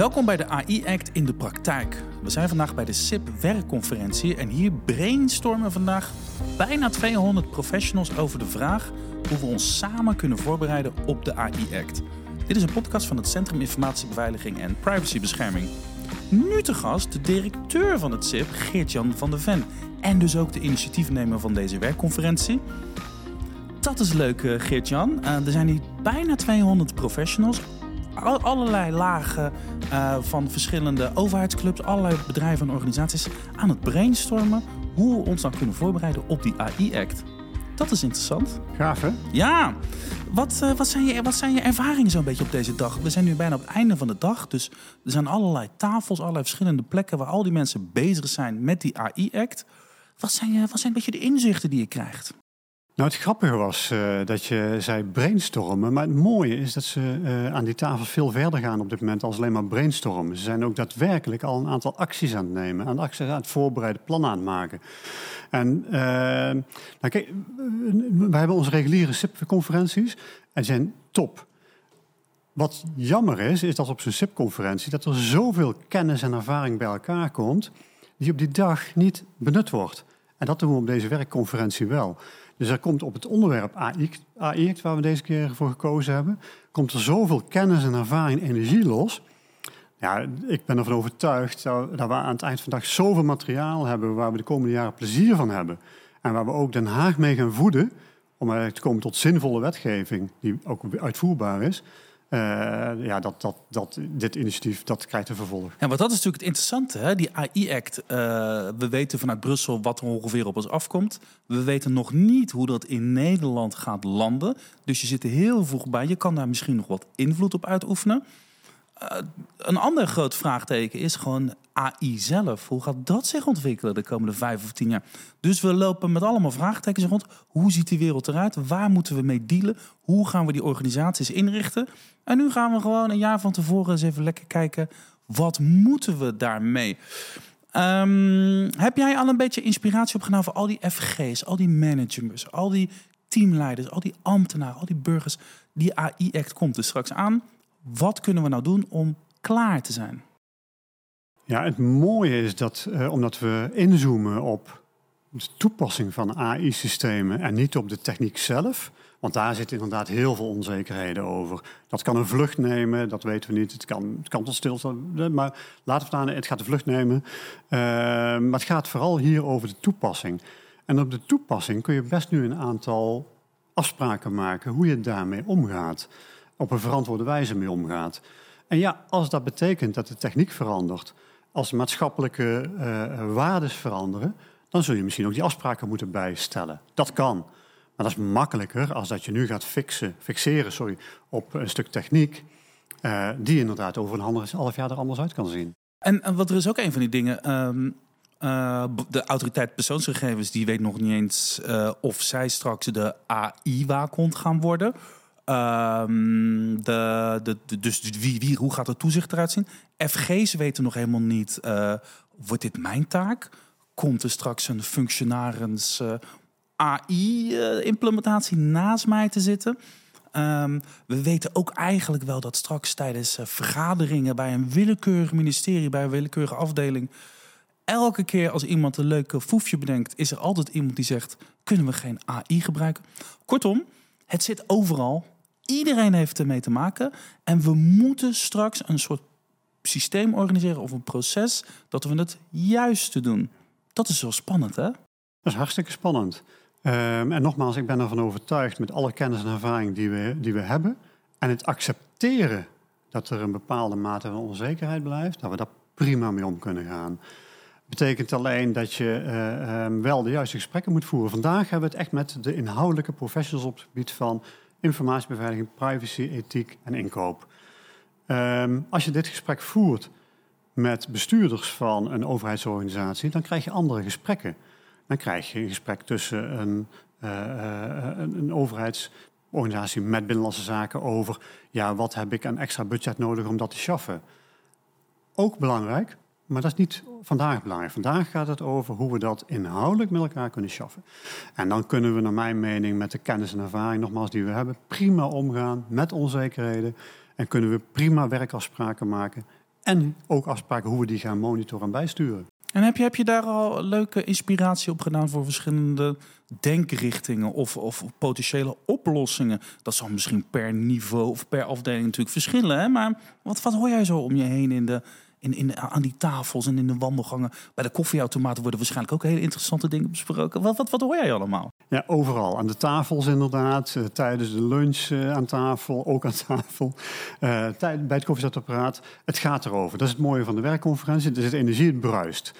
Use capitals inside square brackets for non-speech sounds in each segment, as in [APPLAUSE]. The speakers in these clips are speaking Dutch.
Welkom bij de AI Act in de praktijk. We zijn vandaag bij de SIP werkconferentie en hier brainstormen vandaag bijna 200 professionals over de vraag hoe we ons samen kunnen voorbereiden op de AI Act. Dit is een podcast van het Centrum Informatiebeveiliging en Privacybescherming. Nu te gast de directeur van het SIP, Geert-Jan van der Ven. En dus ook de initiatiefnemer van deze werkconferentie. Dat is leuk, eh, Geert-Jan. Uh, er zijn hier bijna 200 professionals. Al- allerlei lagen uh, van verschillende overheidsclubs, allerlei bedrijven en organisaties aan het brainstormen hoe we ons dan kunnen voorbereiden op die AI-act. Dat is interessant. Gaaf, hè? Ja. Wat, uh, wat, zijn je, wat zijn je ervaringen zo'n beetje op deze dag? We zijn nu bijna op het einde van de dag. Dus er zijn allerlei tafels, allerlei verschillende plekken waar al die mensen bezig zijn met die AI-act. Wat zijn, wat zijn een beetje de inzichten die je krijgt? Nou, het grappige was uh, dat je zei brainstormen. Maar het mooie is dat ze uh, aan die tafel veel verder gaan op dit moment als alleen maar brainstormen. Ze zijn ook daadwerkelijk al een aantal acties aan het nemen. Aan acties aan het voorbereiden, plannen aan het maken. En uh, kijk, we hebben onze reguliere SIP-conferenties en zijn top. Wat jammer is, is dat op zo'n SIP-conferentie dat er zoveel kennis en ervaring bij elkaar komt, die op die dag niet benut wordt. En dat doen we op deze werkconferentie wel. Dus er komt op het onderwerp AI, AI, waar we deze keer voor gekozen hebben, komt er zoveel kennis en ervaring en energie los. Ja, ik ben ervan overtuigd dat we aan het eind van de dag zoveel materiaal hebben waar we de komende jaren plezier van hebben. En waar we ook Den Haag mee gaan voeden om te komen tot zinvolle wetgeving die ook uitvoerbaar is. Uh, ja, dat, dat, dat, dit initiatief dat krijgt een vervolg. Ja, maar dat is natuurlijk het interessante. Hè? Die AI-act, uh, we weten vanuit Brussel wat er ongeveer op ons afkomt. We weten nog niet hoe dat in Nederland gaat landen. Dus je zit er heel vroeg bij. Je kan daar misschien nog wat invloed op uitoefenen. Uh, een ander groot vraagteken is gewoon AI zelf. Hoe gaat dat zich ontwikkelen de komende vijf of tien jaar? Dus we lopen met allemaal vraagtekens rond. Hoe ziet die wereld eruit? Waar moeten we mee dealen? Hoe gaan we die organisaties inrichten? En nu gaan we gewoon een jaar van tevoren eens even lekker kijken. Wat moeten we daarmee? Um, heb jij al een beetje inspiratie opgenomen voor al die FG's, al die managers, al die teamleiders, al die ambtenaren, al die burgers? Die AI-act komt er straks aan. Wat kunnen we nou doen om klaar te zijn? Ja, het mooie is dat uh, omdat we inzoomen op de toepassing van AI-systemen en niet op de techniek zelf, want daar zitten inderdaad heel veel onzekerheden over. Dat kan een vlucht nemen, dat weten we niet. Het kan, het kan tot stilstaan, maar laten we het aan, het gaat de vlucht nemen. Uh, maar het gaat vooral hier over de toepassing. En op de toepassing kun je best nu een aantal afspraken maken hoe je daarmee omgaat. Op een verantwoorde wijze mee omgaat. En ja, als dat betekent dat de techniek verandert, als maatschappelijke uh, waarden veranderen, dan zul je misschien ook die afspraken moeten bijstellen. Dat kan. Maar dat is makkelijker als dat je nu gaat fixen, fixeren sorry, op een stuk techniek, uh, die inderdaad over een half jaar er anders uit kan zien. En, wat er is ook een van die dingen. Um, uh, de autoriteit persoonsgegevens die weet nog niet eens of zij straks de AI-waakhond gaan worden. Um, de, de, dus wie, wie, hoe gaat het toezicht eruit zien? FG's weten nog helemaal niet, uh, wordt dit mijn taak? Komt er straks een functionaris uh, AI-implementatie naast mij te zitten? Um, we weten ook eigenlijk wel dat straks tijdens vergaderingen bij een willekeurig ministerie, bij een willekeurige afdeling, elke keer als iemand een leuke foefje bedenkt, is er altijd iemand die zegt: kunnen we geen AI gebruiken? Kortom, het zit overal. Iedereen heeft ermee te maken. En we moeten straks een soort systeem organiseren of een proces dat we het juiste doen. Dat is wel spannend, hè? Dat is hartstikke spannend. Um, en nogmaals, ik ben ervan overtuigd met alle kennis en ervaring die we, die we hebben. En het accepteren dat er een bepaalde mate van onzekerheid blijft, dat we daar prima mee om kunnen gaan. Betekent alleen dat je uh, um, wel de juiste gesprekken moet voeren. Vandaag hebben we het echt met de inhoudelijke professionals op het gebied van informatiebeveiliging, privacy, ethiek en inkoop. Um, als je dit gesprek voert met bestuurders van een overheidsorganisatie, dan krijg je andere gesprekken. Dan krijg je een gesprek tussen een, uh, een, een overheidsorganisatie met binnenlandse zaken over, ja, wat heb ik aan extra budget nodig om dat te schaffen? Ook belangrijk, maar dat is niet vandaag belangrijk. Vandaag gaat het over hoe we dat inhoudelijk met elkaar kunnen schaffen. En dan kunnen we, naar mijn mening, met de kennis en ervaring, nogmaals, die we hebben, prima omgaan met onzekerheden. En kunnen we prima werkafspraken maken En ook afspraken hoe we die gaan monitoren en bijsturen. En heb je, heb je daar al leuke inspiratie op gedaan voor verschillende denkrichtingen of, of potentiële oplossingen? Dat zal misschien per niveau of per afdeling natuurlijk verschillen. Hè? Maar wat, wat hoor jij zo om je heen in de, in, in, aan die tafels en in de wandelgangen? Bij de koffieautomaten worden waarschijnlijk ook hele interessante dingen besproken. Wat, wat, wat hoor jij allemaal? Ja, overal. Aan de tafels inderdaad. Uh, tijdens de lunch uh, aan tafel, [LAUGHS] ook aan tafel. Uh, bij het koffiezetapparaat. Het gaat erover. Dat is het mooie van de werkconferentie. Er zit energie, het bruist.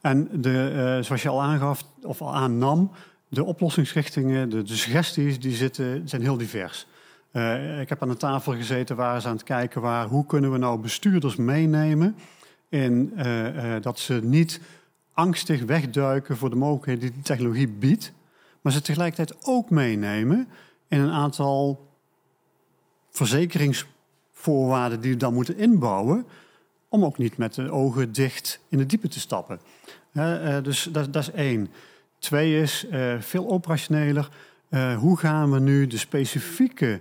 En de, zoals je al aangaf, of al aannam, de oplossingsrichtingen, de, de suggesties, die zitten, zijn heel divers. Ik heb aan de tafel gezeten waar ze aan het kijken waren... hoe kunnen we nou bestuurders meenemen in dat ze niet angstig wegduiken voor de mogelijkheden die de technologie biedt maar ze tegelijkertijd ook meenemen in een aantal verzekeringsvoorwaarden die we dan moeten inbouwen, om ook niet met de ogen dicht in de diepe te stappen. Dus dat, dat, is één. Twee is veel operationeler. Hoe gaan we nu de specifieke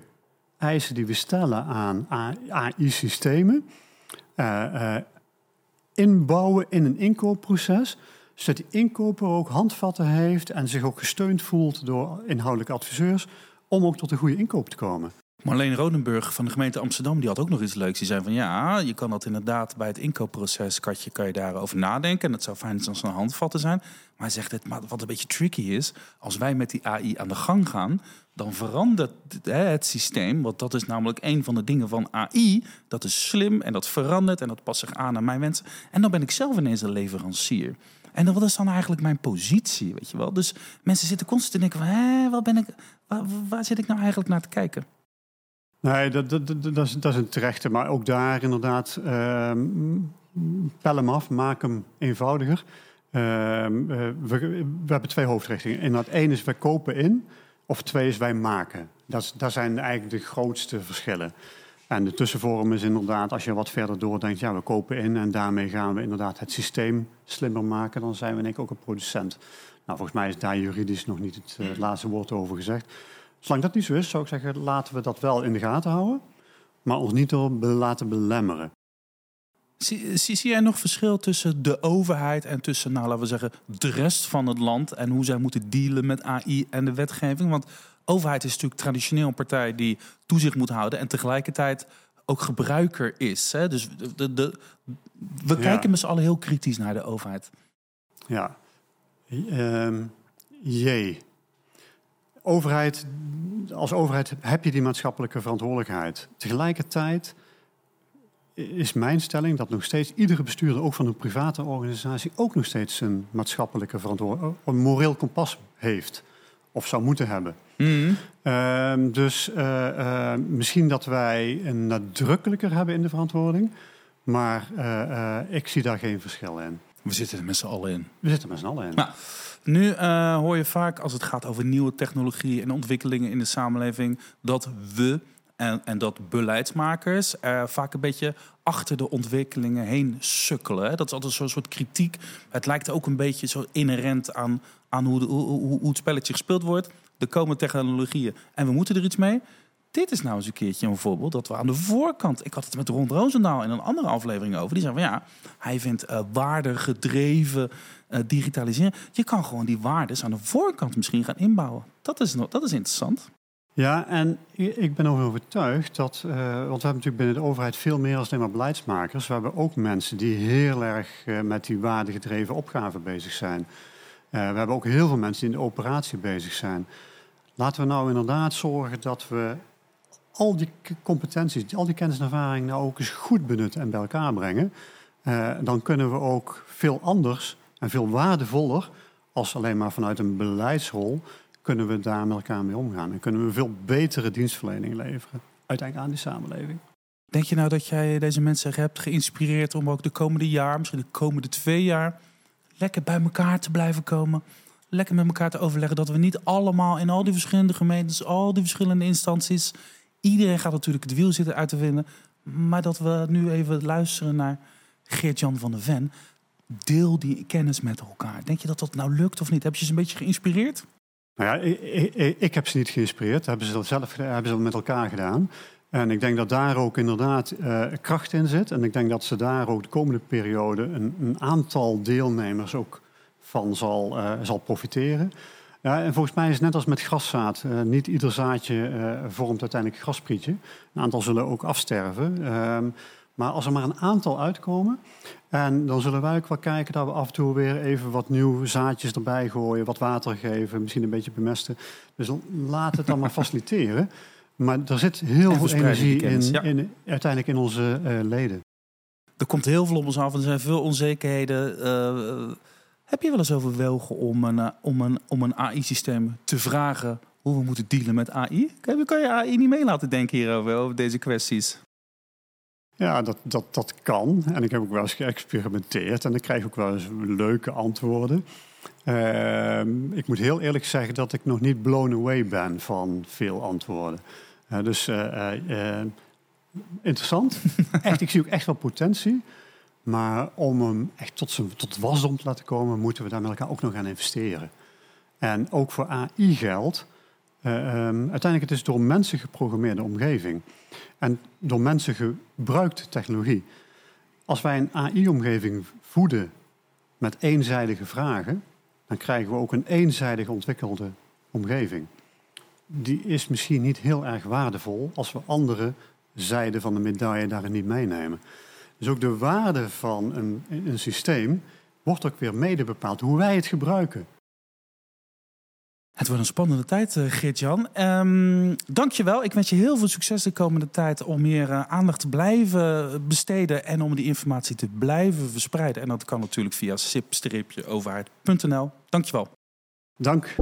eisen die we stellen aan AI-systemen inbouwen in een inkoopproces, zodat die inkoper ook handvatten heeft en zich ook gesteund voelt door inhoudelijke adviseurs om ook tot een goede inkoop te komen. Marleen Rodenburg van de gemeente Amsterdam die had ook nog iets leuks. Die zei van ja, je kan dat inderdaad bij het inkoopproces katje, kan je daarover nadenken. En dat zou fijn zijn als er handvatten zijn. Maar hij zegt het, maar wat een beetje tricky is, als wij met die AI aan de gang gaan, dan verandert het systeem. Want dat is namelijk een van de dingen van AI. Dat is slim en dat verandert en dat past zich aan aan mijn wensen. En dan ben ik zelf ineens een leverancier. En wat is dan eigenlijk mijn positie, weet je wel? Dus mensen zitten constant te denken van, hé, wat ben ik, waar, zit ik nou eigenlijk naar te kijken? Nee, dat, dat, dat, is, dat is een terechte. Maar ook daar inderdaad, uh, pel hem af, maak hem eenvoudiger. Uh, we, we, hebben twee hoofdrichtingen. Inderdaad, één is wij kopen in, of twee is wij maken. Dat, zijn eigenlijk de grootste verschillen. En de tussenvorm is inderdaad, als je wat verder doordenkt, ja, we kopen in en daarmee gaan we inderdaad het systeem slimmer maken. Dan zijn we denk ik ook een producent. Nou, volgens mij is daar juridisch nog niet het, uh, laatste woord over gezegd. Zolang dat niet zo is, zou ik zeggen, laten we dat wel in de gaten houden, maar ons niet door laten belemmeren. Zie, zie, zie, jij nog verschil tussen de overheid en tussen, nou, laten we zeggen, de rest van het land en hoe zij moeten dealen met AI en de wetgeving? Want overheid is natuurlijk traditioneel een partij die toezicht moet houden en tegelijkertijd ook gebruiker is. Hè? Dus de, de, we kijken met z'n allen heel kritisch naar de overheid. Ja, um, jee. Overheid, als overheid heb je die maatschappelijke verantwoordelijkheid. Tegelijkertijd is mijn stelling dat nog steeds iedere bestuurder, ook van een private organisatie, ook nog steeds een maatschappelijke verantwoordelijkheid, een moreel kompas heeft of zou moeten hebben. Mm dus uh, misschien dat wij een nadrukkelijker hebben in de verantwoording, maar uh, ik zie daar geen verschil in. We zitten er met z'n allen in. We zitten er met z'n allen in. Nou, nu hoor je vaak als het gaat over nieuwe technologie en ontwikkelingen in de samenleving dat we en, en dat beleidsmakers vaak een beetje achter de ontwikkelingen heen sukkelen. Dat is altijd zo'n soort kritiek. Het lijkt ook een beetje zo inherent aan, aan hoe, de, hoe, hoe het spelletje gespeeld wordt. Er komen technologieën en we moeten er iets mee. Dit is nou eens een keertje een voorbeeld dat we aan de voorkant. Ik had het met Rond Roosendaal in een andere aflevering over. Die zei van ja, hij vindt uh, waardegedreven uh, digitaliseren. Je kan gewoon die waardes aan de voorkant misschien gaan inbouwen. Dat is, dat is interessant. Ja, en ik ben overtuigd dat, uh, want we hebben natuurlijk binnen de overheid veel meer als alleen maar beleidsmakers. We hebben ook mensen die heel erg met die waardegedreven opgaven bezig zijn. We hebben ook heel veel mensen die in de operatie bezig zijn. Laten we nou inderdaad zorgen dat we al die competenties, al die kennis en ervaring nou ook eens goed benutten en bij elkaar brengen. dan kunnen we ook veel anders en veel waardevoller als alleen maar vanuit een beleidsrol kunnen we daar met elkaar mee omgaan. En kunnen we veel betere dienstverlening leveren, uiteindelijk aan die samenleving. Denk je nou dat jij deze mensen hebt geïnspireerd om ook de komende jaar, misschien de komende twee jaar, lekker bij elkaar te blijven komen? Lekker met elkaar te overleggen dat we niet allemaal in al die verschillende gemeentes, al die verschillende instanties, iedereen gaat natuurlijk het wiel zitten uit te vinden. Maar dat we nu even luisteren naar Geert-Jan van der Ven. Deel die kennis met elkaar. Denk je dat dat nou lukt of niet? Heb je ze een beetje geïnspireerd? Nou ja, ik, heb ze niet geïnspireerd. Dat hebben ze dat zelf hebben ze dat met elkaar gedaan. En ik denk dat daar ook inderdaad uh, kracht in zit. En ik denk dat ze daar ook de komende periode een, een aantal deelnemers ook van zal, uh, zal profiteren. Ja, en volgens mij is het net als met graszaad. Uh, niet ieder zaadje vormt uiteindelijk een grasprietje. Een aantal zullen ook afsterven. Ehm, maar als er maar een aantal uitkomen, en dan zullen wij ook wel kijken dat we af en toe weer even wat nieuwe zaadjes erbij gooien, wat water geven, misschien een beetje bemesten. Dus laat het dan maar [LAUGHS] faciliteren. Maar er zit heel veel energie in, in, uiteindelijk in onze uh, leden. Er komt heel veel op ons af en er zijn veel onzekerheden. Uh, heb je wel eens overwogen om een, uh, om een, om een AI-systeem te vragen hoe we moeten dealen met AI? Kan, kan je AI niet mee laten denken hierover, over deze kwesties? Ja, dat, dat, dat kan. En ik heb ook wel eens geëxperimenteerd en ik krijg ook wel eens leuke antwoorden. Uh, ik moet heel eerlijk zeggen dat ik nog niet blown away ben van veel antwoorden. Uh, dus uh, interessant. [LAUGHS] echt, ik zie ook echt wel potentie. Maar om hem echt tot, zijn, tot wasdom te laten komen, moeten we daar met elkaar ook nog gaan investeren. En ook voor AI geldt, um, uiteindelijk het is door mensen geprogrammeerde omgeving. En door mensen gebruikte technologie. Als wij een AI-omgeving voeden met eenzijdige vragen, dan krijgen we ook een eenzijdig ontwikkelde omgeving. Die is misschien niet heel erg waardevol als we andere zijden van de medaille daarin niet meenemen. Dus ook de waarde van een, een systeem wordt ook weer mede bepaald hoe wij het gebruiken. Het wordt een spannende tijd, uh, Geert-Jan. Um, dankjewel. Ik wens je heel veel succes de komende tijd om meer uh, aandacht te blijven besteden en om die informatie te blijven verspreiden. En dat kan natuurlijk via sip-overheid.nl. Dankjewel. Dank.